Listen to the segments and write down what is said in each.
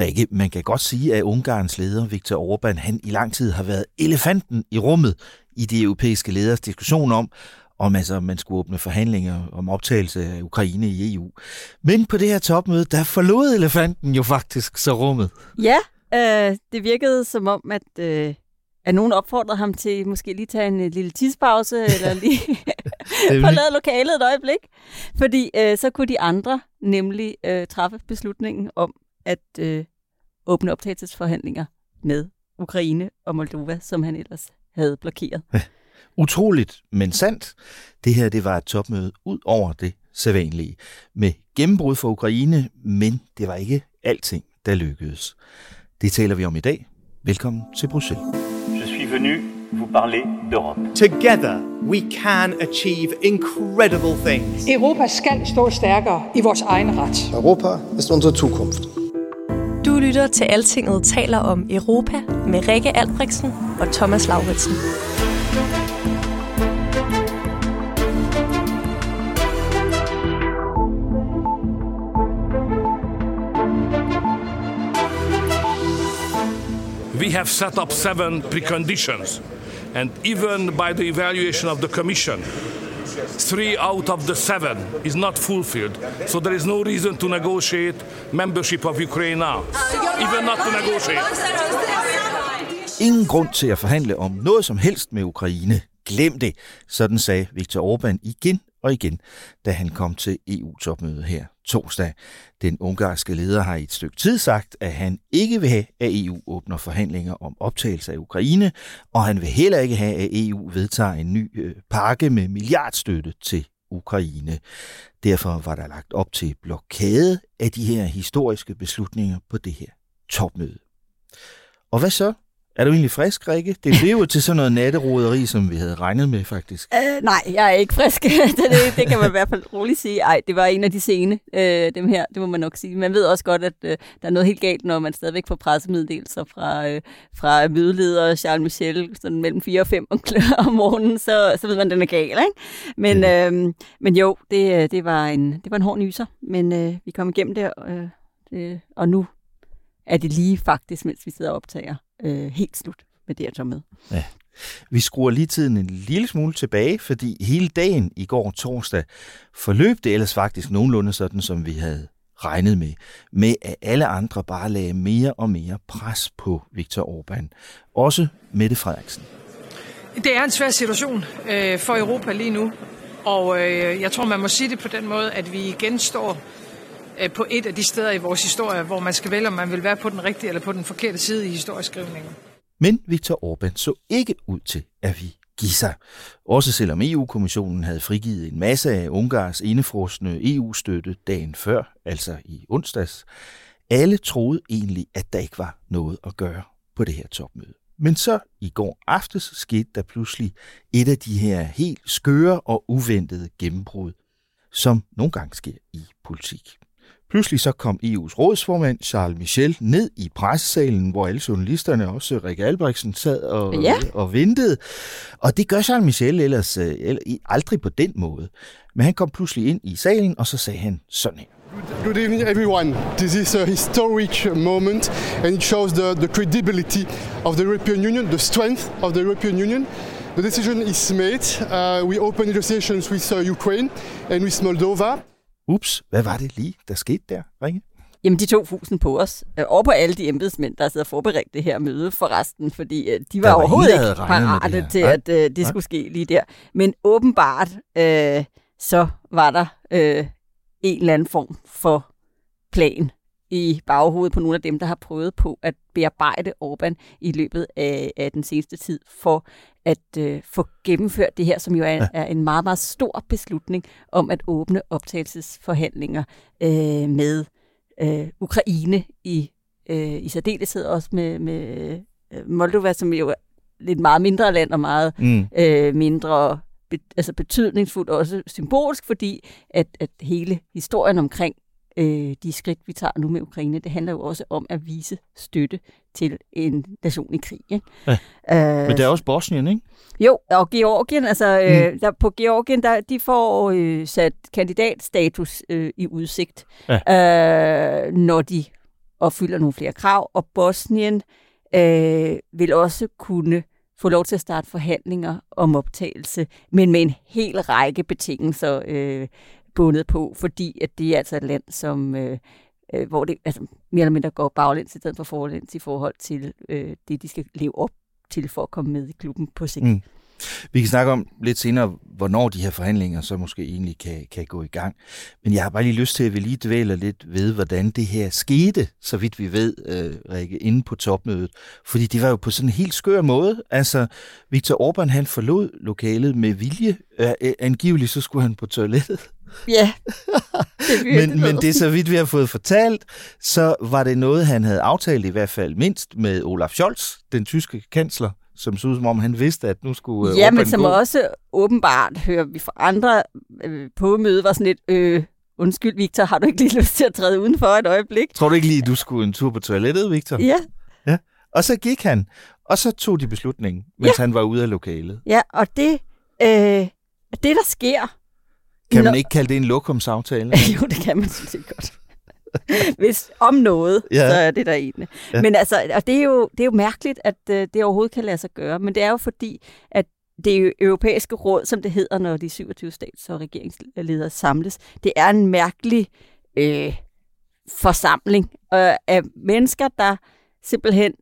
Rikke, man kan godt sige, at Ungarns leder, Viktor Orbán, han i lang tid har været elefanten i rummet i de europæiske leders diskussion om, om altså, man skulle åbne forhandlinger om optagelse af Ukraine i EU. Men på det her topmøde, der forlod elefanten jo faktisk så rummet. Ja, øh, det virkede som om, at, øh, at nogen opfordrede ham til måske lige tage en øh, lille tidspause, eller lige forlade lokalet et øjeblik. Fordi øh, så kunne de andre nemlig øh, træffe beslutningen om at øh, åbne optagelsesforhandlinger med Ukraine og Moldova, som han ellers havde blokeret. Utroligt, men sandt. Det her det var et topmøde ud over det sædvanlige. Med gennembrud for Ukraine, men det var ikke alting, der lykkedes. Det taler vi om i dag. Velkommen til Bruxelles. Je suis venu vous parler d'Europe. Together we can achieve incredible things. Europa skal stå stærkere i vores egen ret. Europa ist unsere Zukunft. Du lytter til Altinget taler om Europa med Rikke Albrechtsen og Thomas Lauritsen. We have set up seven preconditions, and even by the evaluation of the Commission, three out of the seven is not fulfilled. So there is no reason to negotiate membership of Ukraine now, even not to negotiate. Ingen grund til at forhandle om noget som helst med Ukraine. Glem det, sådan sagde Viktor Orbán igen og igen, da han kom til EU-topmødet her torsdag. Den ungarske leder har i et stykke tid sagt, at han ikke vil have, at EU åbner forhandlinger om optagelse af Ukraine, og han vil heller ikke have, at EU vedtager en ny øh, pakke med milliardstøtte til Ukraine. Derfor var der lagt op til blokade af de her historiske beslutninger på det her topmøde. Og hvad så? Er du egentlig frisk, Rikke? Det blev jo til sådan noget natteroderi, som vi havde regnet med, faktisk. Uh, nej, jeg er ikke frisk. det, det kan man i hvert fald roligt sige. Ej, det var en af de sene, uh, dem her, det må man nok sige. Man ved også godt, at uh, der er noget helt galt, når man stadigvæk får pressemeddelelser fra, uh, fra mødeleder Charles Michel, sådan mellem 4 og 5 om morgenen, så, så ved man, at den er gal, ikke? Men, uh, men jo, det, det, var en, det var en hård nyser, men uh, vi kom igennem det, uh, det, og nu er det lige faktisk, mens vi sidder og optager, øh, helt slut med det, jeg tager med. Ja. Vi skruer lige tiden en lille smule tilbage, fordi hele dagen i går torsdag forløb det ellers faktisk nogenlunde sådan, som vi havde regnet med, med at alle andre bare lagde mere og mere pres på Viktor Orbán. Også Mette Frederiksen. Det er en svær situation øh, for Europa lige nu, og øh, jeg tror, man må sige det på den måde, at vi igen står Øh, på et af de steder i vores historie, hvor man skal vælge, om man vil være på den rigtige eller på den forkerte side i historieskrivningen. Men Viktor Orbán så ikke ud til at vi give sig. Også selvom EU-kommissionen havde frigivet en masse af Ungars indefrosne EU-støtte dagen før, altså i onsdags. Alle troede egentlig, at der ikke var noget at gøre på det her topmøde. Men så i går aftes skete der pludselig et af de her helt skøre og uventede gennembrud, som nogle gange sker i politik. Pludselig så kom EU's rådsformand Charles Michel ned i pressesalen, hvor alle journalisterne, også Rikke Albrechtsen, sad og, Ja. og ventede. Og det gør Charles Michel ellers øh, eller- aldrig på den måde. Men han kom pludselig ind i salen, og så sagde han sådan her. Good evening, everyone. This is a historic moment, and it shows the, the credibility of the European Union, the strength of the European Union. The decision is made. Uh, we open negotiations with uh, Ukraine and with Moldova. Ups, hvad var det lige, der skete der, Rikke? Jamen, de tog fusen på os. Øh, Og på alle de embedsmænd, der sidder forberedt det her møde for resten, fordi øh, de var, var overhovedet ikke parate til, at øh, det Nej. skulle ske lige der. Men åbenbart, øh, så var der øh, en eller anden form for plan i baghovedet på nogle af dem, der har prøvet på at bearbejde Orbán i løbet af, af den seneste tid, for at øh, få gennemført det her, som jo er, ja. er en meget, meget stor beslutning om at åbne optagelsesforhandlinger øh, med øh, Ukraine i, øh, i særdeleshed også med, med øh, Moldova, som jo er lidt meget mindre land og meget mm. øh, mindre be, altså betydningsfuldt og også symbolsk, fordi at, at hele historien omkring øh, de skridt, vi tager nu med Ukraine, det handler jo også om at vise støtte til en nation i krig. Ikke? Ja. Øh, Men det er også Bosnien, ikke? Jo, og Georgien, altså øh, mm. der, på Georgien, der, de får øh, sat kandidatstatus øh, i udsigt, ja. øh, når de opfylder nogle flere krav, og Bosnien øh, vil også kunne få lov til at starte forhandlinger om optagelse, men med en hel række betingelser øh, bundet på, fordi at det er altså et land, som øh, øh, hvor det altså, mere eller mindre går baglæns i stedet for forlæns i forhold til øh, det, de skal leve op til for at komme med i klubben på sigt. Mm. Vi kan snakke om lidt senere, hvornår de her forhandlinger så måske egentlig kan, kan gå i gang. Men jeg har bare lige lyst til, at vi lige dvæler lidt ved, hvordan det her skete, så vidt vi ved, øh, Rikke, inde på topmødet. Fordi det var jo på sådan en helt skør måde. Altså, Viktor Orbán, han forlod lokalet med vilje. Øh, angiveligt så skulle han på toilettet. Ja. Det men, men det så vidt vi har fået fortalt, så var det noget, han havde aftalt i hvert fald mindst med Olaf Scholz, den tyske kansler, som ud som om han vidste, at nu skulle øh, Ja, men som gå. også åbenbart, hører vi fra andre øh, på møde, var sådan lidt, øh, undskyld Victor, har du ikke lige lyst til at træde udenfor et øjeblik? Tror du ikke lige, du skulle en tur på toilettet, Victor? Ja. ja. Og så gik han, og så tog de beslutningen, mens ja. han var ude af lokalet. Ja, og det, øh, det der sker... Kan man Nå... ikke kalde det en lokumsaftale? jo, det kan man synes godt. Hvis om noget, ja. så er det der egentlig. Ja. Men altså, og det er, jo, det er jo mærkeligt, at uh, det overhovedet kan lade sig gøre. Men det er jo fordi, at det europæiske råd, som det hedder, når de 27 stats- og regeringsledere samles, det er en mærkelig øh, forsamling øh, af mennesker, der simpelthen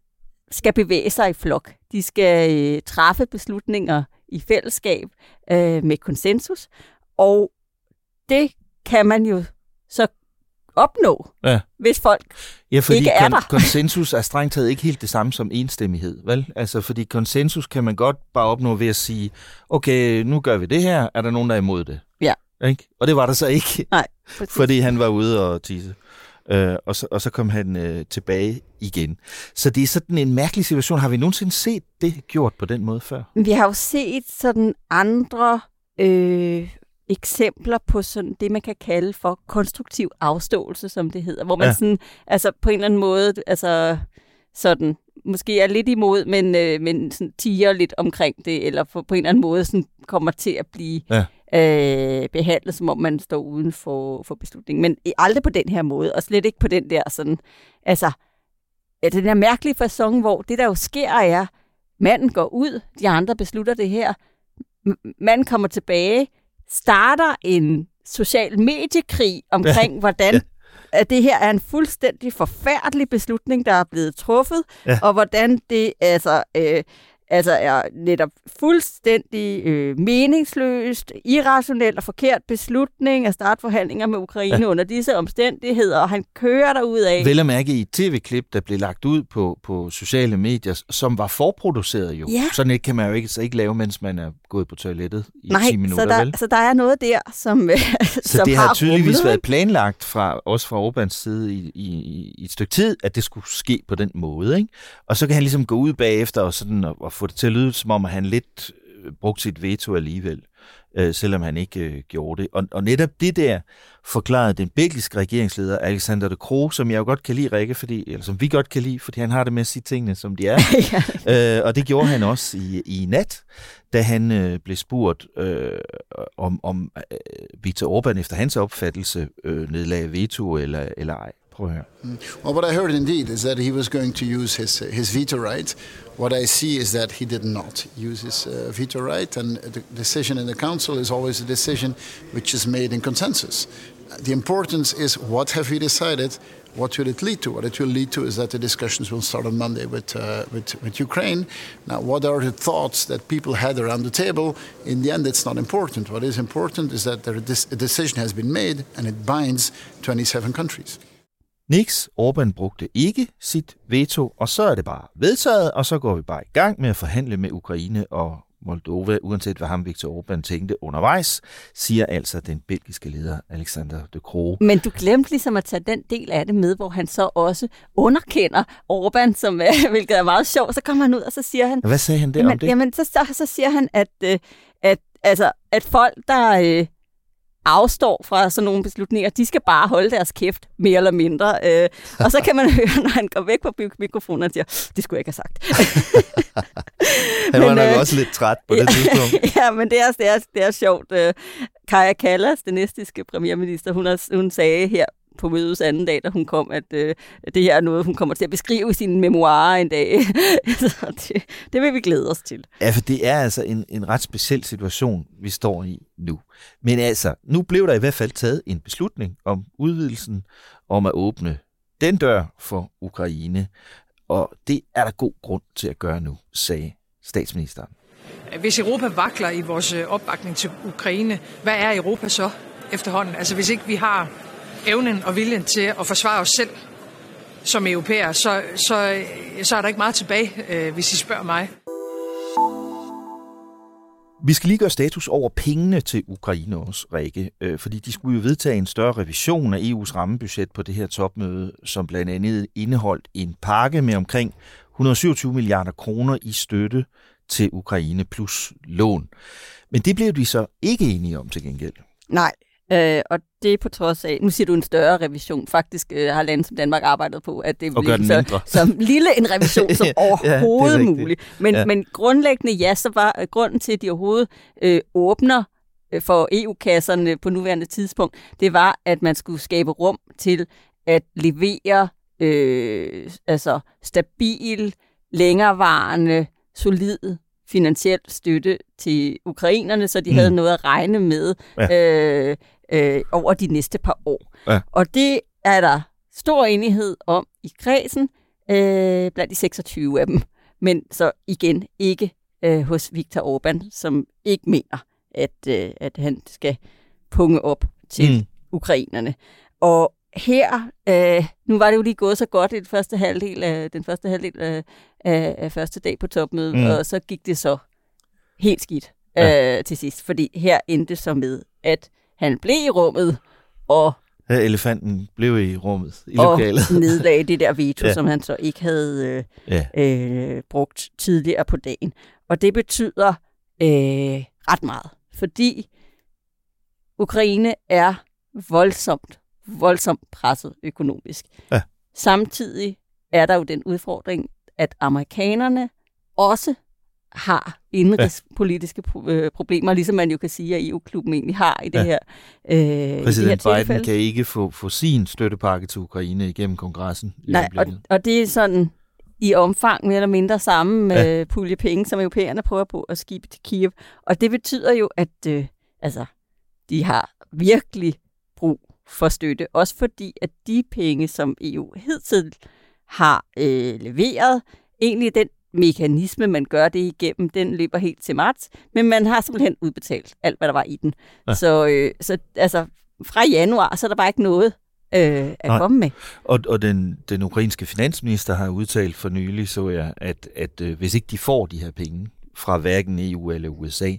skal bevæge sig i flok. De skal øh, træffe beslutninger i fællesskab øh, med konsensus, og det kan man jo så opnå, ja. hvis folk ja, fordi ikke er kon- der. konsensus er strengt taget ikke helt det samme som enstemmighed, vel? Altså, fordi konsensus kan man godt bare opnå ved at sige, okay, nu gør vi det her, er der nogen, der er imod det? Ja. Ikke? Og det var der så ikke, Nej, fordi han var ude og tisse. Øh, og, så, og så kom han øh, tilbage igen. Så det er sådan en mærkelig situation. Har vi nogensinde set det gjort på den måde før? Vi har jo set sådan andre øh, eksempler på sådan det, man kan kalde for konstruktiv afståelse, som det hedder, hvor man ja. sådan, altså på en eller anden måde, altså sådan, måske er lidt imod, men, øh, men sådan tiger lidt omkring det, eller for, på en eller anden måde sådan kommer til at blive ja. øh, behandlet, som om man står uden for, for beslutningen. Men aldrig på den her måde, og slet ikke på den der sådan, altså, ja, den her mærkelige fasong, hvor det der jo sker er, manden går ud, de andre beslutter det her, manden kommer tilbage, starter en social mediekrig omkring, ja. hvordan ja. at det her er en fuldstændig forfærdelig beslutning, der er blevet truffet, ja. og hvordan det altså øh, altså er netop fuldstændig øh, meningsløst, irrationelt og forkert beslutning at starte forhandlinger med Ukraine ja. under disse omstændigheder, og han kører der ud af. Vel at mærke i et tv-klip, der blev lagt ud på, på sociale medier, som var forproduceret jo. Ja. Sådan et kan man jo ikke, så ikke lave, mens man er gået på toilettet i Nej, 10 minutter, så der, vel? så der er noget der, som Så som det har, har tydeligvis rumlet. været planlagt fra, også fra Orbans side i, i, i et stykke tid, at det skulle ske på den måde, ikke? Og så kan han ligesom gå ud bagefter og, sådan, og, og få det til at lyde, som om han lidt øh, brugte sit veto alligevel, øh, selvom han ikke øh, gjorde det. Og, og netop det der forklarede den belgiske regeringsleder Alexander de Croo, som jeg jo godt kan lide, Rikke, fordi, eller som vi godt kan lide, fordi han har det med at sige tingene, som de er. øh, og det gjorde han også i, i nat, da han øh, blev spurgt øh, om, om øh, Viktor Orbán efter hans opfattelse øh, nedlagde veto eller, eller ej. Prøv at høre. Mm. Well, what I heard indeed is that he was going to use his, his veto right. What I see is that he did not use his uh, veto right, and the decision in the council is always a decision which is made in consensus. The importance is what have we decided, what will it lead to? What it will lead to is that the discussions will start on Monday with, uh, with, with, Ukraine. Now, what are the thoughts that people had around the table? In the end, it's not important. What is important is that there, a decision has been made and it binds 27 countries. Niks, Orbán brugte ikke sit veto, og så er det bare vedtaget, og så går vi bare i gang med at forhandle med Ukraine og Moldova, uanset hvad ham Viktor Orbán tænkte undervejs, siger altså den belgiske leder Alexander de Croo. Men du glemte ligesom at tage den del af det med, hvor han så også underkender Orbán, som er, hvilket er meget sjovt. Så kommer han ud, og så siger han... Hvad sagde han der jamen, om det? Jamen, så, så, så siger han, at, øh, at, altså, at folk, der... Øh, afstår fra sådan nogle beslutninger, de skal bare holde deres kæft, mere eller mindre. Øh, og så kan man høre, når han går væk fra mikrofonen, og siger, det skulle jeg ikke have sagt. han var men, nok øh, også lidt træt på det ja, tidspunkt. ja, men det er, det er, det er sjovt. Øh, Kaja Kallas, den næstiske premierminister, hun, har, hun sagde her på mødets anden dag, da hun kom, at øh, det her er noget, hun kommer til at beskrive i sine memoarer en dag. så det, det vil vi glæde os til. Ja, for det er altså en, en ret speciel situation, vi står i nu. Men altså, nu blev der i hvert fald taget en beslutning om udvidelsen, om at åbne den dør for Ukraine. Og det er der god grund til at gøre nu, sagde statsministeren. Hvis Europa vakler i vores opbakning til Ukraine, hvad er Europa så efterhånden? Altså hvis ikke vi har evnen og viljen til at forsvare os selv som europæer, så, så, så er der ikke meget tilbage, øh, hvis I spørger mig. Vi skal lige gøre status over pengene til Ukraine også, Rikke, øh, fordi de skulle jo vedtage en større revision af EU's rammebudget på det her topmøde, som blandt andet indeholdt en pakke med omkring 127 milliarder kroner i støtte til Ukraine plus lån. Men det blev de så ikke enige om til gengæld. Nej, Øh, og det på trods af, nu siger du en større revision, faktisk øh, har landet som Danmark arbejdet på, at det bliver så, som lille en revision som overhovedet ja, muligt. Men, ja. men grundlæggende ja, så var øh, grunden til, at de overhovedet øh, åbner øh, for EU-kasserne på nuværende tidspunkt, det var, at man skulle skabe rum til at levere øh, altså stabil, længerevarende, solid finansiel støtte til ukrainerne, så de mm. havde noget at regne med ja. øh, øh, over de næste par år. Ja. Og det er der stor enighed om i kredsen øh, blandt de 26 af dem. Men så igen ikke øh, hos Viktor Orbán, som ikke mener, at, øh, at han skal punge op til mm. ukrainerne. Og her, øh, nu var det jo lige gået så godt i den første halvdel af, den første halvdel af, af, af første dag på topmødet, mm. og så gik det så helt skidt ja. øh, til sidst, fordi her endte så med, at han blev i rummet, og Ja, elefanten blev i rummet, i og lokalet. nedlagde det der veto, ja. som han så ikke havde øh, ja. øh, brugt tidligere på dagen. Og det betyder øh, ret meget, fordi Ukraine er voldsomt, voldsomt presset økonomisk. Ja. Samtidig er der jo den udfordring, at amerikanerne også har indrigspolitiske øh, problemer, ligesom man jo kan sige, at EU-klubben egentlig har i det ja. her øh, Præsident det her Biden kan ikke få, få sin støttepakke til Ukraine igennem kongressen. I Nej, og, og det er sådan i omfang mere eller mindre samme med ja. pulje penge, som europæerne prøver på at skibe til Kiev. Og det betyder jo, at øh, altså, de har virkelig brug for støtte. Også fordi, at de penge, som EU hidtil har øh, leveret, egentlig den mekanisme, man gør det igennem, den løber helt til marts, men man har simpelthen udbetalt alt, hvad der var i den. Ja. Så, øh, så altså, fra januar, så er der bare ikke noget øh, at Nej. komme med. Og, og den, den ukrainske finansminister har udtalt for nylig, så jeg, at, at øh, hvis ikke de får de her penge fra hverken EU eller USA,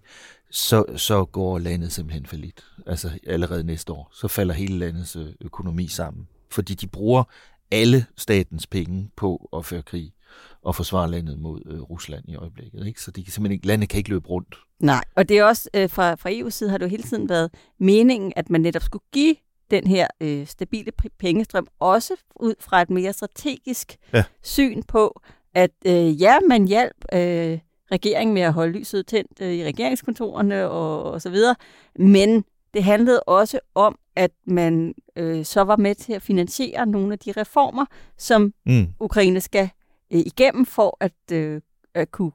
så, så går landet simpelthen for lidt. Altså allerede næste år. Så falder hele landets øh, økonomi sammen. Fordi de bruger alle statens penge på at føre krig og forsvare landet mod øh, Rusland i øjeblikket. Ikke? Så de kan simpelthen ikke, landet kan ikke løbe rundt. Nej, og det er også øh, fra, fra EU's side har det jo hele tiden været meningen, at man netop skulle give den her øh, stabile pengestrøm, også ud fra et mere strategisk ja. syn på, at øh, ja, man hjalp øh, regeringen med at holde lyset tændt øh, i regeringskontorerne og, og så videre, men det handlede også om, at man øh, så var med til at finansiere nogle af de reformer, som mm. Ukraine skal øh, igennem for at, øh, at kunne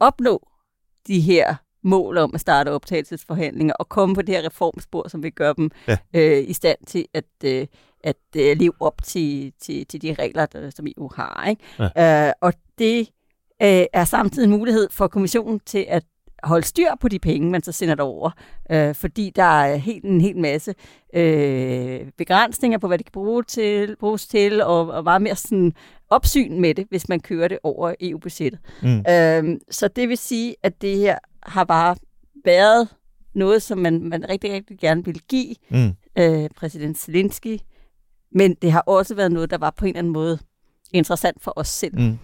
opnå de her mål om at starte optagelsesforhandlinger og komme på det her reformspor, som vil gøre dem ja. øh, i stand til at, øh, at øh, leve op til, til, til de regler, der, som EU har. Ikke? Ja. Øh, og det øh, er samtidig en mulighed for kommissionen til at holde styr på de penge, man så sender derover. Øh, fordi der er helt, en hel masse øh, begrænsninger på, hvad det kan bruge til, bruges til, og, og meget mere sådan opsyn med det, hvis man kører det over EU-budgettet. Mm. Øh, så det vil sige, at det her har bare været noget, som man, man rigtig, rigtig gerne vil give mm. øh, præsident Zelensky, men det har også været noget, der var på en eller anden måde interessant for os selv. Mm.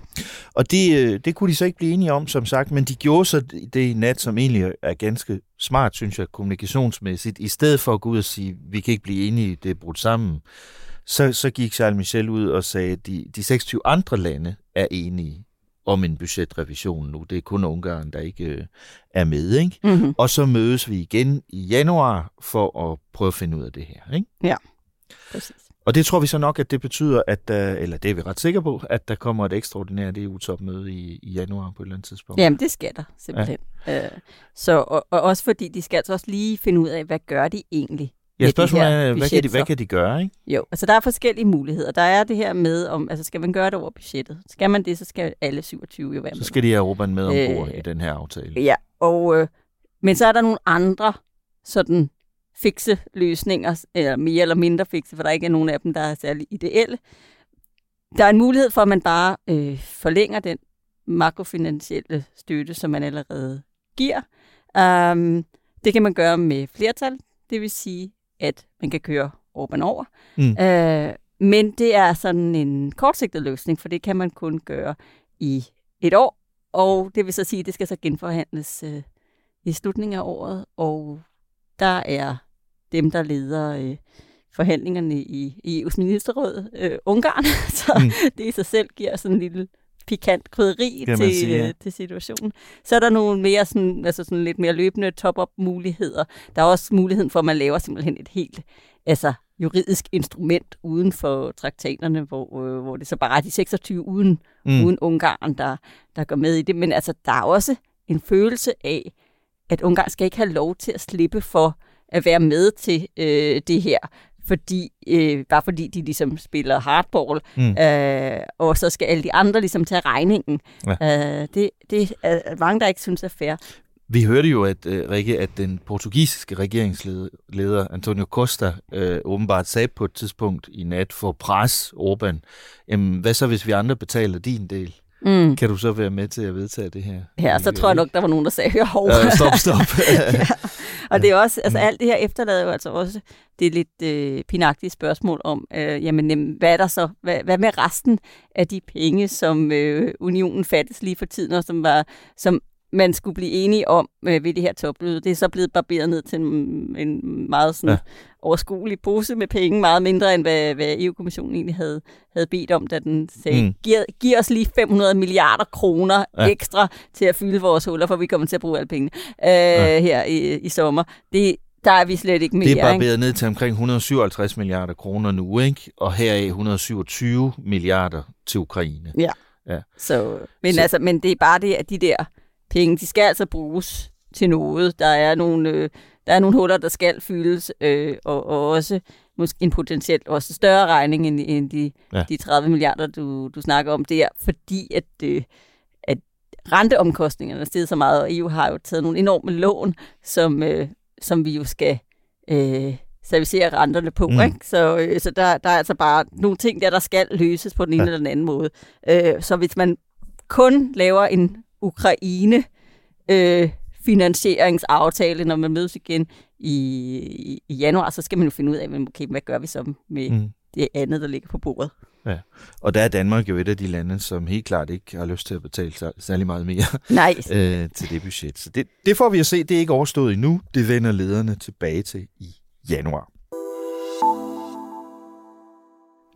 Og det, øh, det kunne de så ikke blive enige om, som sagt, men de gjorde så det i nat, som egentlig er ganske smart, synes jeg, kommunikationsmæssigt. I stedet for at gå ud og sige, vi kan ikke blive enige, det er brudt sammen, så, så gik Charles Michel ud og sagde, at de, de 26 andre lande er enige om en budgetrevision nu. Det er kun Ungarn, der ikke øh, er med. Ikke? Mm-hmm. Og så mødes vi igen i januar for at prøve at finde ud af det her. Ikke? Ja, præcis. Og det tror vi så nok, at det betyder, at der, eller det er vi ret sikre på, at der kommer et ekstraordinært EU-topmøde i, i januar på et eller andet tidspunkt. Jamen, det skal der simpelthen. Ja. Øh, så, og, og også fordi de skal altså også lige finde ud af, hvad gør de egentlig? Ja, spørgsmålet er, hvad kan, de, hvad kan de gøre, ikke? Jo, altså der er forskellige muligheder. Der er det her med, om, altså skal man gøre det over budgettet? Skal man det, så skal alle 27 jo være med. Så skal de have Europa med ombord øh, i den her aftale. Ja, og, øh, men så er der nogle andre sådan fikse løsninger, eller mere eller mindre fikse, for der ikke er nogen af dem, der er særlig ideelle. Der er en mulighed for, at man bare øh, forlænger den makrofinansielle støtte, som man allerede giver. Um, det kan man gøre med flertal, det vil sige, at man kan køre Orbán over. Mm. Uh, men det er sådan en kortsigtet løsning, for det kan man kun gøre i et år, og det vil så sige, at det skal så genforhandles uh, i slutningen af året, og der er dem, der leder øh, forhandlingerne i, i EU's ministerråd, øh, Ungarn. Så mm. det i sig selv giver sådan en lille pikant krydderi til, sige, ja. øh, til situationen. Så er der nogle mere sådan, altså sådan lidt mere løbende top-up muligheder. Der er også muligheden for, at man laver simpelthen et helt altså, juridisk instrument uden for traktaterne, hvor, øh, hvor det så bare er de 26 uden, mm. uden Ungarn, der, der går med i det. Men altså, der er også en følelse af, at Ungarn skal ikke have lov til at slippe for at være med til øh, det her, fordi øh, bare fordi de ligesom spiller hardball, mm. øh, og så skal alle de andre ligesom tage regningen. Ja. Øh, det, det er mange, der ikke synes er fair. Vi hørte jo, at, uh, Rikke, at den portugisiske regeringsleder Antonio Costa uh, åbenbart sagde på et tidspunkt i nat for pres Orbán, jamen, hvad så hvis vi andre betaler din del? Mm. Kan du så være med til at vedtage det her? Ja, så tror jeg nok, der var nogen, der sagde, hør Ja, stop, stop. ja. Og det er også, altså alt det her efterlader jo altså også det lidt øh, pinagtige spørgsmål om, øh, jamen, hvad er der så, hvad, hvad med resten af de penge, som øh, unionen fattes lige for tiden, og som var, som man skulle blive enige om øh, ved det her topmøde. Det er så blevet barberet ned til en, en meget sådan, ja. overskuelig pose med penge, meget mindre end hvad, hvad EU-kommissionen egentlig havde, havde bedt om, da den sagde, mm. giv, giv os lige 500 milliarder kroner ja. ekstra til at fylde vores huller, for vi kommer til at bruge alle pengene øh, ja. her i, i sommer. Det, der er vi slet ikke mere. Det er barberet ned til omkring 157 milliarder kroner nu, ikke? og her er 127 milliarder til Ukraine. Ja. ja. Så, men, så. Altså, men det er bare det, at de der penge, de skal altså bruges til noget. Der er nogle, øh, der er nogle huller, der skal fyldes, øh, og, og også måske en potentielt også større regning end, end de, ja. de 30 milliarder, du, du snakker om der, fordi at, øh, at renteomkostningerne er steget så meget, og EU har jo taget nogle enorme lån, som, øh, som vi jo skal øh, servicere renterne på. Mm. Ikke? Så, øh, så der, der er altså bare nogle ting der, der skal løses på den ene ja. eller den anden måde. Øh, så hvis man kun laver en Ukraine øh, finansieringsaftale, når man mødes igen i, i, i januar, så skal man jo finde ud af, okay, hvad gør vi så med mm. det andet, der ligger på bordet. Ja, og der er Danmark jo et af de lande, som helt klart ikke har lyst til at betale særlig meget mere Nej. øh, til det budget. Så det, det får vi at se. Det er ikke overstået endnu. Det vender lederne tilbage til i januar.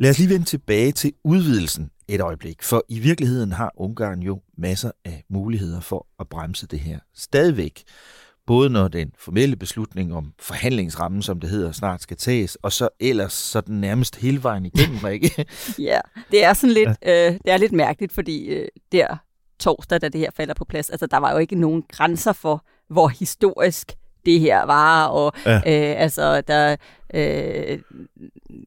Lad os lige vende tilbage til udvidelsen et øjeblik, for i virkeligheden har Ungarn jo masser af muligheder for at bremse det her stadigvæk. Både når den formelle beslutning om forhandlingsrammen, som det hedder, snart skal tages, og så ellers sådan nærmest hele vejen igennem, ikke? ja, det er sådan lidt, øh, det er lidt mærkeligt, fordi øh, der torsdag, da det her falder på plads, altså der var jo ikke nogen grænser for, hvor historisk det her var, og Ja. øh, altså, der, øh,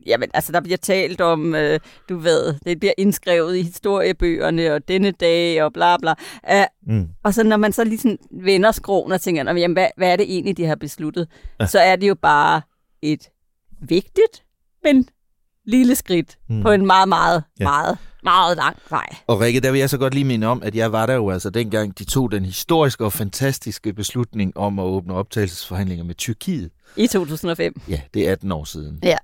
jamen, altså, der bliver talt om, øh, du ved, det bliver indskrevet i historiebøgerne, og denne dag, og bla bla. Uh, Mm. Og så når man så ligesom vender skroen og tænker, "Nå, jamen, hvad, hvad er det egentlig, de har besluttet? Ja. Så er det jo bare et vigtigt, men lille skridt Mm. på en meget, meget, ja. meget, meget lang vej. Og Rikke, der vil jeg så godt lige minde om, at jeg var der jo altså dengang, de tog den historiske og fantastiske beslutning om at åbne optagelsesforhandlinger med Tyrkiet. I 2005. Ja, det er 18 år siden. Ja.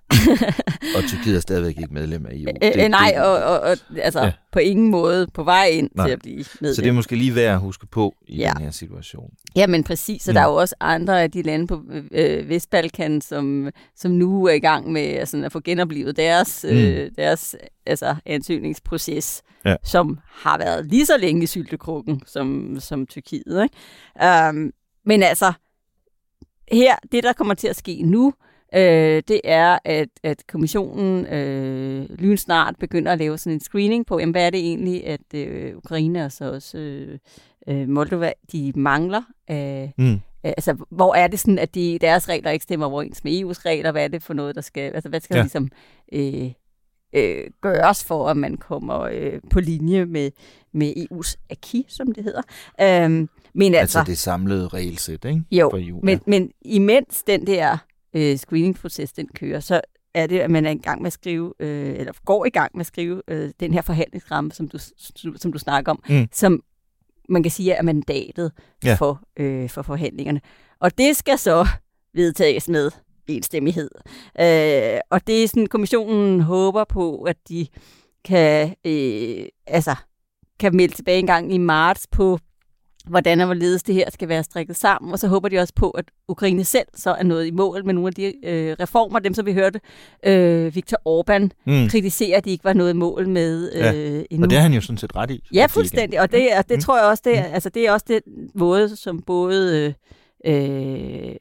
og Tyrkiet er stadigvæk ikke medlem af EU. Øh, øh, nej, og, og, og altså Ja. på ingen måde på vej ind Nej. til at blive medlem. Så det er måske lige værd at huske på i Ja. den her situation. Ja, men præcis. Så Mm. der er jo også andre af de lande på øh, Vestbalkan, som, som nu er i gang med altså, at få genoplevet deres, mm. øh, deres altså, ansøgningsproces, Ja. som har været lige så længe i syltekrukken som, som Tyrkiet. Ikke? Um, men altså, her, det der kommer til at ske nu, øh, det er, at, at kommissionen øh, lynsnart begynder at lave sådan en screening på, jamen, hvad er det egentlig, at øh, Ukraine og så også øh, øh, Moldova, de mangler af, Mm. Altså, hvor er det sådan, at de, deres regler ikke stemmer overens med EU's regler? Hvad er det for noget, der skal... Altså, hvad skal Ja. ja. ligesom øh, øh, gøres for, at man kommer øh, på linje med, med EU's acquis, som det hedder? Øhm, men altså, Altså det samlede regelsæt, ikke? jo, For EU. men, men imens den der øh, screening-proces, den kører, så er det, at man er i gang med at skrive, øh, eller går i gang med at skrive øh, den her forhandlingsramme, som du, som du snakker om, Mm. som man kan sige er mandatet Ja. ja. for, øh, for forhandlingerne. Og det skal så vedtages med enstemmighed. Øh, og det er sådan, kommissionen håber på, at de kan, øh, altså, kan melde tilbage en gang i marts på, hvordan og hvorledes det her skal være strikket sammen, og så håber de også på, at Ukraine selv så er nået i mål med nogle af de øh, reformer, dem som vi hørte øh, Viktor Orbán Mm. mm. kritisere, at de ikke var nået i mål med øh, Ja, endnu. Og det er han jo sådan set ret i. Ja, fuldstændig. Og det, og det Mm. mm. tror jeg også, det er, altså, det er også den måde, som både øh,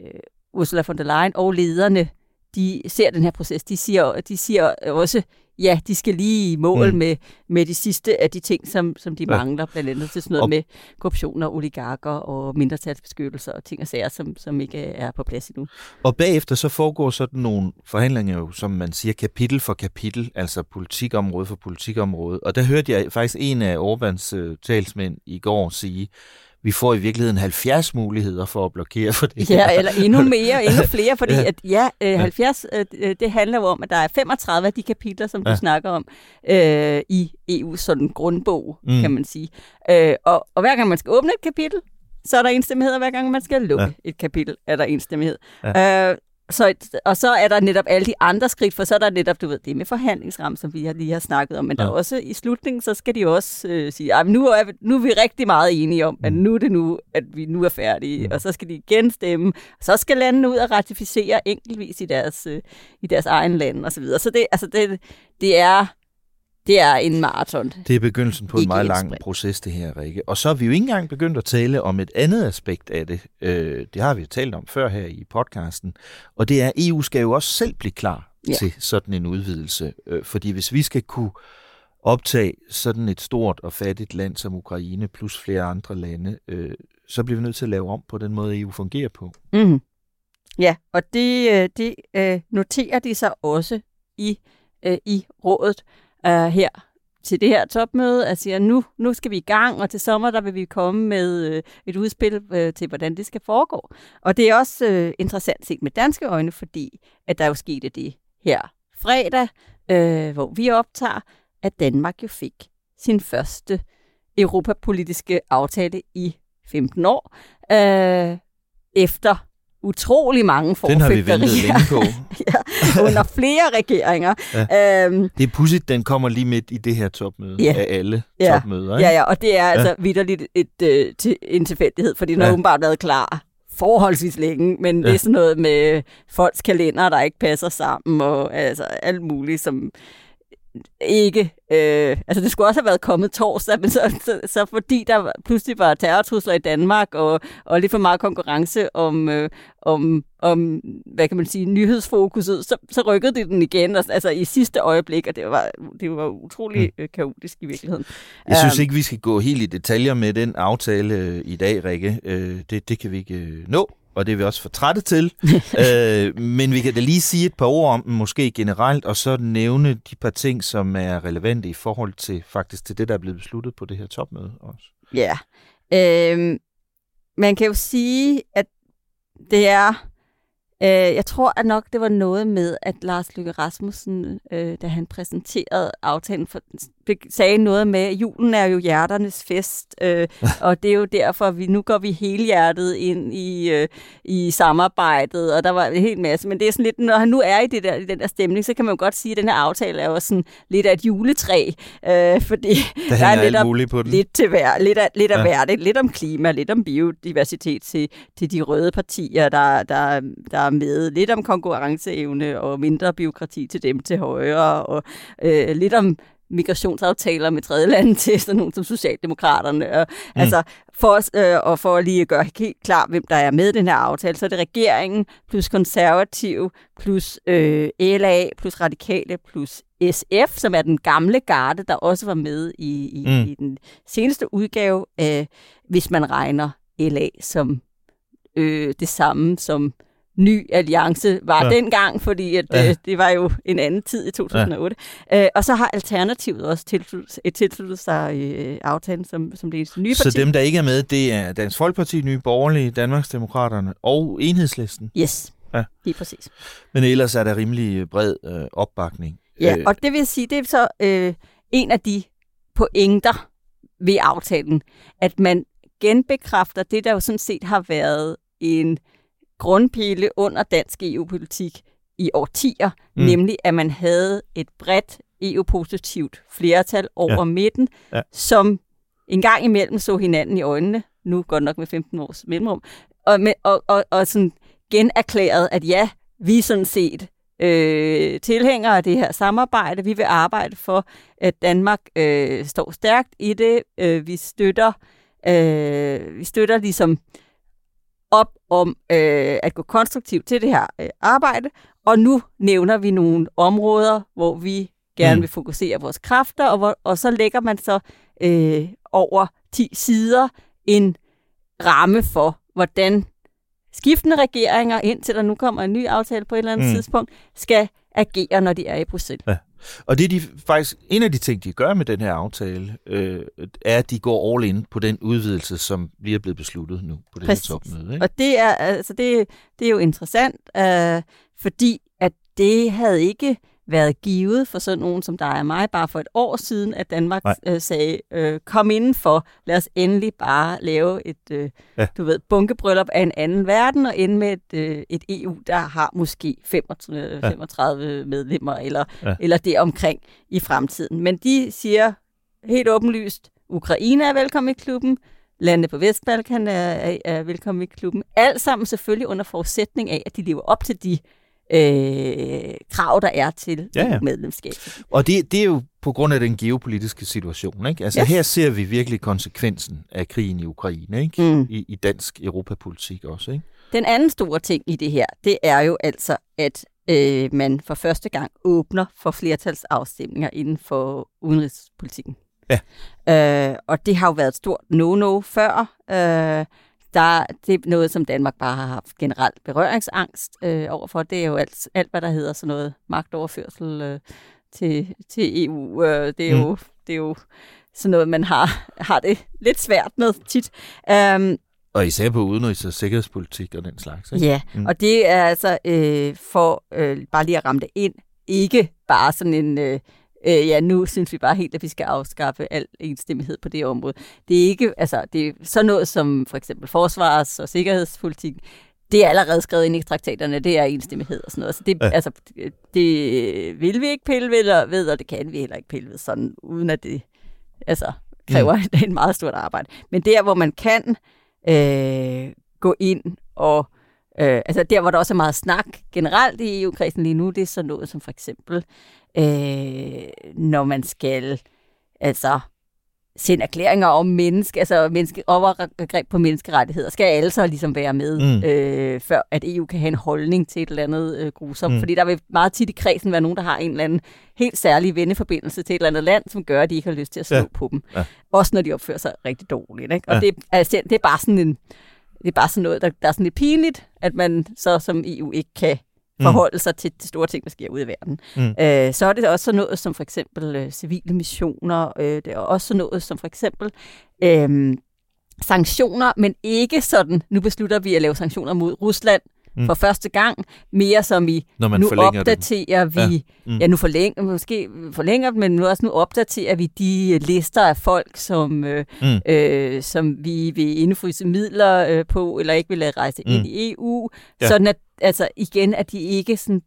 Ursula von der Leyen og lederne, de ser den her proces. De siger, de siger også, ja, de skal lige i mål Mm. med, med de sidste af de ting, som, som de Ja. mangler, blandt andet til sådan noget Og- med korruption og oligarker og mindretalsbeskyttelse og ting og sager, som, som ikke er på plads endnu. Og bagefter så foregår sådan nogle forhandlinger jo, som man siger, kapitel for kapitel, altså politikområde for politikområde. Og der hørte jeg faktisk en af Orbans øh, talsmænd i går sige, vi får i virkeligheden 70 muligheder for at blokere for det. Ja, eller endnu mere, endnu flere, fordi at ja, øh, 70, øh, øh, det handler jo om, at der er 35 af de kapitler, som du Ja. snakker om, øh, i EU's sådan grundbog, Mm. kan man sige. Øh, og, og hver gang man skal åbne et kapitel, så er der enstemmighed, og hver gang man skal lukke ja. et kapitel, er der enstemmighed. Ja. Øh, så, og så er der netop alle de andre skridt, for så er der netop, du ved, det med forhandlingsram, som vi har- lige har snakket om, men ja. der er også i slutningen, så skal de også øh, sige, at nu er, vi, nu er vi rigtig meget enige om, at nu er det nu, at vi nu er færdige, Mm. og så skal de igen stemme, så skal landene ud og ratificere enkeltvis i deres, øh, i deres egen land, og så videre. Så det, altså det, det er det er en maraton. Det er begyndelsen på en Ikke meget et lang proces, det her, Rikke. Og så er vi jo ikke engang begyndt at tale om et andet aspekt af det. Øh, det har vi jo talt om før her i podcasten. Og det er, at EU skal jo også selv blive klar Ja. til sådan en udvidelse. Øh, fordi hvis vi skal kunne optage sådan et stort og fattigt land som Ukraine, plus flere andre lande, øh, så bliver vi nødt til at lave om på den måde, EU fungerer på. Mm. Ja, og det, øh, det øh, noterer de sig også i, øh, i rådet øh, her til det her topmøde, at siger, nu, nu skal vi i gang, og til sommer der vil vi komme med øh, et udspil øh, til, hvordan det skal foregå. Og det er også øh, interessant set med danske øjne, fordi at der jo skete det her fredag, øh, hvor vi optager, at Danmark jo fik sin første europapolitiske aftale i 15 år, øh, efter utrolig mange Den har vi ventet forfægterier. længe på. ja, under flere regeringer. Ja. Øhm, Det er pudsigt, den kommer lige midt i det her topmøde Ja. af alle ja, topmøder. ikke? ja, ja, og det er Ja. altså vidderligt et, øh, til, en tilfældighed, fordi den Ja. har åbenbart været klar forholdsvis længe, men ja. det er sådan noget med folks kalender, der ikke passer sammen, og altså alt muligt, som ikke... Øh, altså, det skulle også have været kommet torsdag, men så, så, så fordi der pludselig var terrortrusler i Danmark, og, og lidt for meget konkurrence om, øh, om, om, hvad kan man sige, nyhedsfokuset, så, så rykkede de den igen, og, altså i sidste øjeblik, og det var, det var utrolig øh, kaotisk i virkeligheden. Jeg synes Øhm, ikke, vi skal gå helt i detaljer med den aftale øh, i dag, Rikke. Øh, Det, det kan vi ikke øh, nå og det er vi også for trætte til. øh, men vi kan da lige sige et par ord om den, måske generelt, og så nævne de par ting, som er relevante i forhold til faktisk til det, der er blevet besluttet på det her topmøde også. Ja. Øh, man kan jo sige, at det er Øh, jeg tror at nok, det var noget med, at Lars Løkke Rasmussen, øh, da han præsenterede aftalen, for, sagde noget med, at julen er jo hjerternes fest, øh, og det er jo derfor, vi nu går vi helhjertet ind i, øh, i samarbejdet, og der var en hel masse. Men det er sådan lidt, når han nu er i, det der, i den der stemning, så kan man jo godt sige, at den her aftale er jo sådan lidt af et juletræ, øh, fordi der, der er lidt, af, på den. lidt til hver, lidt af, lidt af ja. hvert, lidt om klima, lidt om biodiversitet til, til de røde partier, der, der, der er med, lidt om konkurrenceevne og mindre byråkrati til dem til højre, og øh, lidt om migrationsaftaler med tredje lande til sådan nogle som Socialdemokraterne. Og, mm. Altså, for, øh, og for at lige gøre helt klar, hvem der er med i den her aftale, så er det regeringen plus konservativ plus øh, LA plus radikale plus SF, som er den gamle garde, der også var med i, i, mm. i den seneste udgave, øh, hvis man regner LA som øh, det samme som ny alliance var ja. dengang, fordi at, ja. øh, det var jo en anden tid i 2008. Ja. Øh, og så har Alternativet også tilsluttet, tilsluttet sig øh, aftalen som, som det eneste nye parti. Så dem, der ikke er med, det er Dansk Folkeparti, Nye Borgerlige, Danmarksdemokraterne og Enhedslisten? Yes, ja. lige præcis. Men ellers er der rimelig bred øh, opbakning. Ja, øh. og det vil sige, det er så øh, en af de pointer ved aftalen, at man genbekræfter det, der jo sådan set har været en grundpille under dansk EU-politik i årtier, mm. nemlig at man havde et bredt EU-positivt flertal over ja. midten, ja. som en gang imellem så hinanden i øjnene, nu godt nok med 15 års mellemrum, og, med, og, og, og sådan generklæret, at ja, vi er sådan set øh, tilhængere af det her samarbejde. Vi vil arbejde for, at Danmark øh, står stærkt i det. Øh, vi støtter øh, vi støtter ligesom øh, op om øh, at gå konstruktivt til det her øh, arbejde, og nu nævner vi nogle områder, hvor vi gerne mm. vil fokusere vores kræfter, og, hvor, og så lægger man så øh, over 10 sider en ramme for, hvordan skiftende regeringer, indtil der nu kommer en ny aftale på et eller andet mm. tidspunkt, skal agere, når de er i Bruxelles. Ja. Og det er de, faktisk en af de ting, de gør med den her aftale, øh, er, at de går all in på den udvidelse, som lige er blevet besluttet nu på det Præcis. her topmøde. Ikke? Og det er, altså det, det er jo interessant, øh, fordi at det havde ikke været givet for sådan nogen som dig og mig, bare for et år siden, at Danmark øh, sagde, øh, kom indenfor, lad os endelig bare lave et, øh, ja. du ved, bunkebryllup af en anden verden, og ende med et, øh, et EU, der har måske 35, ja. 35 medlemmer, eller, ja. eller det omkring i fremtiden. Men de siger helt åbenlyst, Ukraine er velkommen i klubben, landene på Vestbalkan er, er, er velkommen i klubben. Alt sammen selvfølgelig under forudsætning af, at de lever op til de øh, krav, der er til ja, ja. medlemskab. Og det, det er jo på grund af den geopolitiske situation. Ikke? Altså yes. her ser vi virkelig konsekvensen af krigen i Ukraine ikke? Mm. I, i dansk europapolitik også. Ikke? Den anden store ting i det her, det er jo altså, at øh, man for første gang åbner for flertalsafstemninger inden for udenrigspolitikken. Ja. Øh, og det har jo været et stort no-no før. Øh, der, det er noget, som Danmark bare har haft generelt berøringsangst øh, overfor. Det er jo alt, alt, hvad der hedder sådan noget magtoverførsel øh, til, til EU. Øh, det, er mm. jo, det er jo sådan noget, man har, har det lidt svært med tit. Um, og især på udenrigs- og sikkerhedspolitik og den slags. Ikke? Ja, mm. og det er altså øh, for øh, bare lige at ramme det ind, ikke bare sådan en... Øh, øh, ja, nu synes vi bare helt, at vi skal afskaffe al enstemmighed på det område. Det er ikke, altså, det er sådan noget som for eksempel forsvars- og sikkerhedspolitik, det er allerede skrevet ind i traktaterne, det er enstemmighed og sådan noget. Så det, ja. altså, det vil vi ikke pille ved, ved, og det kan vi heller ikke pille ved, sådan, uden at det altså, kræver mm. en meget stort arbejde. Men der, hvor man kan øh, gå ind og Øh, altså der, hvor der også er meget snak generelt i EU-kredsen lige nu, det er sådan noget som for eksempel øh, når man skal altså sende erklæringer om menneske, altså menneske, overgreb på menneskerettigheder, skal alle så ligesom være med, mm. øh, før at EU kan have en holdning til et eller andet øh, grusomt. Mm. Fordi der vil meget tit i kredsen være nogen, der har en eller anden helt særlig venneforbindelse til et eller andet land, som gør, at de ikke har lyst til at slå ja. på dem. Ja. Også når de opfører sig rigtig dårligt. Ikke? Og ja. det, altså, det er bare sådan en det er bare sådan noget, der, der er sådan lidt pinligt, at man så som EU ikke kan forholde mm. sig til de store ting, der sker ude i verden. Mm. Øh, så er det også sådan noget som for eksempel øh, civile missioner. Øh, det er også sådan noget som for eksempel øh, sanktioner, men ikke sådan, nu beslutter vi at lave sanktioner mod Rusland mm. for første gang, mere som i, Når man nu opdaterer dem. vi, Ja. Mm. ja nu forlænger, måske forlænger dem, men nu også nu opdaterer vi de lister af folk, som, øh, Mm. øh, som vi vil indfryse midler øh, på, eller ikke vil lade rejse mm. Ind i EU, ja. sådan at, altså igen, at de ikke sådan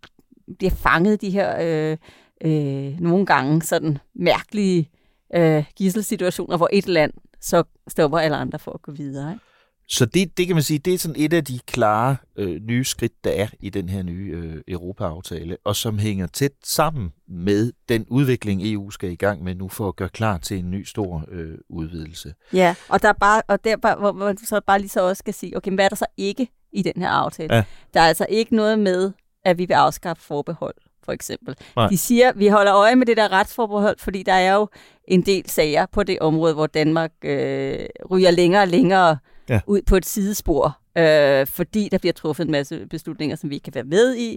bliver fanget de her øh, øh, nogle gange sådan mærkelige øh, gisselsituationer, hvor et land så stopper alle andre for at gå videre. Ikke? Så det, det kan man sige, det er sådan et af de klare øh, nye skridt, der er i den her nye øh, Europa-aftale, og som hænger tæt sammen med den udvikling, EU skal i gang med nu for at gøre klar til en ny stor øh, udvidelse. Ja, og der er bare, og der er bare, hvor man så bare lige så også skal sige, okay, hvad er der så ikke i den her aftale? Ja. Der er altså ikke noget med, at vi vil afskaffe forbehold, for eksempel. Nej. De siger, vi holder øje med det der retsforbehold, fordi der er jo en del sager på det område, hvor Danmark øh, ryger længere og længere. Ja. ud på et sidespor, øh, fordi der bliver truffet en masse beslutninger, som vi ikke kan være med i.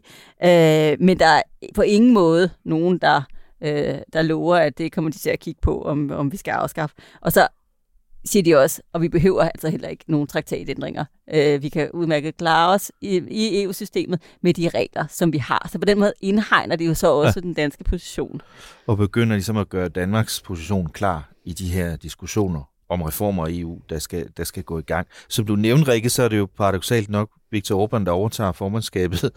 Øh, men der er på ingen måde nogen, der, øh, der lover, at det kommer de til at kigge på, om, om vi skal afskaffe. Og så siger de også, og vi behøver altså heller ikke nogen traktatændringer. Øh, vi kan udmærket klare os i, i EU-systemet med de regler, som vi har. Så på den måde indhegner det jo så også ja. den danske position. Og begynder ligesom at gøre Danmarks position klar i de her diskussioner om reformer i EU, der skal, der skal gå i gang. Som du nævnte, Rikke, så er det jo paradoxalt nok Viktor Orbán, der overtager formandskabet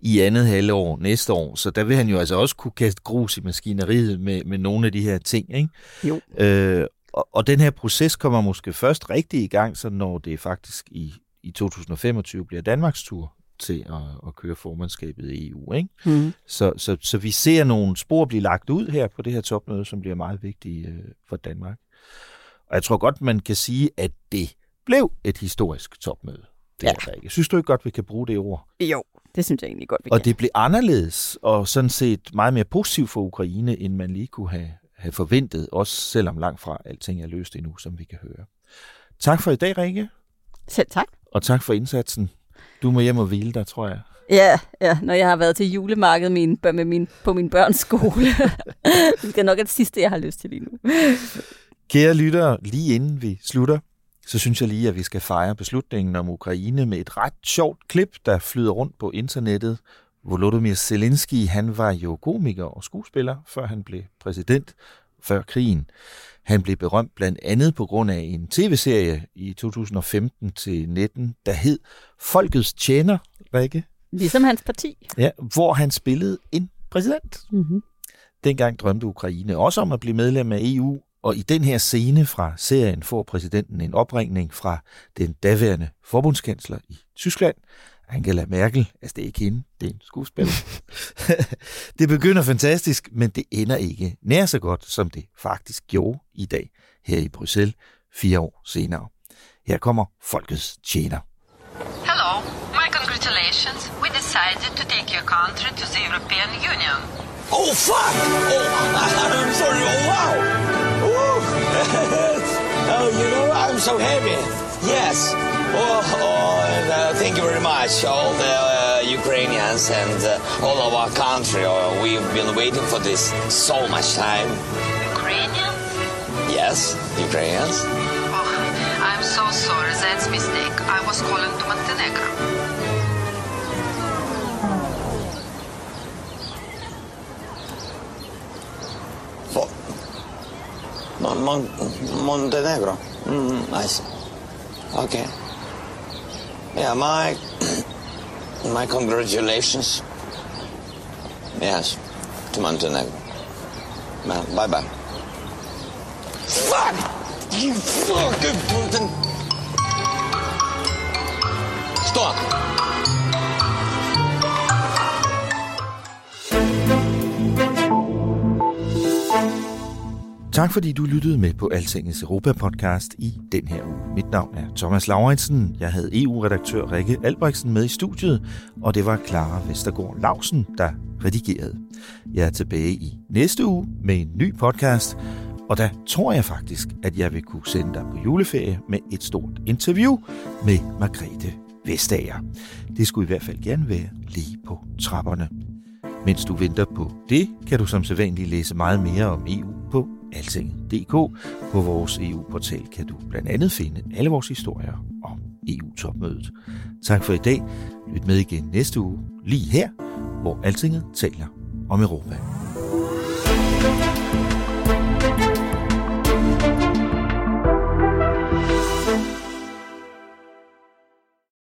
i andet halvår næste år. Så der vil han jo altså også kunne kaste grus i maskineriet med, med nogle af de her ting. Ikke? Jo. Øh, og, og den her proces kommer måske først rigtig i gang, så når det faktisk i, i 2025 bliver Danmarks tur til at, at køre formandskabet i EU. Ikke? Mm. Så, så, så vi ser nogle spor blive lagt ud her på det her topmøde, som bliver meget vigtige øh, for Danmark. Og jeg tror godt, man kan sige, at det blev et historisk topmøde. Det ja. er ikke. Synes du ikke godt, vi kan bruge det ord? Jo, det synes jeg egentlig godt, vi Og kan. det blev anderledes, og sådan set meget mere positivt for Ukraine, end man lige kunne have, have forventet, også selvom langt fra alting er løst endnu, som vi kan høre. Tak for i dag, Rikke. Selv tak. Og tak for indsatsen. Du må hjem og hvile dig, tror jeg. Ja, ja, når jeg har været til julemarkedet min, med min, på min børns skole. det er nok det sidste, jeg har lyst til lige nu. Kære lyttere, lige inden vi slutter, så synes jeg lige, at vi skal fejre beslutningen om Ukraine med et ret sjovt klip, der flyder rundt på internettet. Volodymyr Zelensky, han var jo komiker og skuespiller, før han blev præsident, før krigen. Han blev berømt blandt andet på grund af en tv-serie i 2015 til 19, der hed Folkets Tjener, Rikke, Ligesom hans parti. ja, hvor han spillede en præsident. Mm-hmm. Dengang drømte Ukraine også om at blive medlem af EU, og i den her scene fra serien får præsidenten en opringning fra den daværende forbundskansler i Tyskland, Angela Merkel. Altså, det er ikke hende, det er en skuespiller. det begynder fantastisk, men det ender ikke nær så godt, som det faktisk gjorde i dag her i Bruxelles fire år senere. Her kommer Folkets Tjener. Hello, my congratulations. We decided to take your country to the European Union. Oh, fuck! Oh, I'm sorry. Oh, wow! Oh, you know, I'm so happy. Yes. Oh, oh and, uh, thank you very much, all the uh, Ukrainians and uh, all of our country. Uh, we've been waiting for this so much time. Ukrainian? Yes, Ukrainians. Oh, I'm so sorry. That's mistake. I was calling to Montenegro. Mon- Mon- Montenegro. Mm, I see. Okay. Yeah, my my congratulations. Yes, to Montenegro. Well, bye bye. Fuck! You fucking Monten. Stop! Tak fordi du lyttede med på Altingets Europa-podcast i den her uge. Mit navn er Thomas Lauritsen. Jeg havde EU-redaktør Rikke Albrechtsen med i studiet, og det var Clara Vestergaard Lausen, der redigerede. Jeg er tilbage i næste uge med en ny podcast, Og der tror jeg faktisk, at jeg vil kunne sende dig på juleferie med et stort interview med Margrethe Vestager. Det skulle i hvert fald gerne være lige på trapperne. Mens du venter på det, kan du som sædvanligt læse meget mere om EU på alting.dk. På vores EU-portal kan du blandt andet finde alle vores historier om EU-topmødet. Tak for i dag. Lyt med igen næste uge, lige her, hvor Altinget taler om Europa.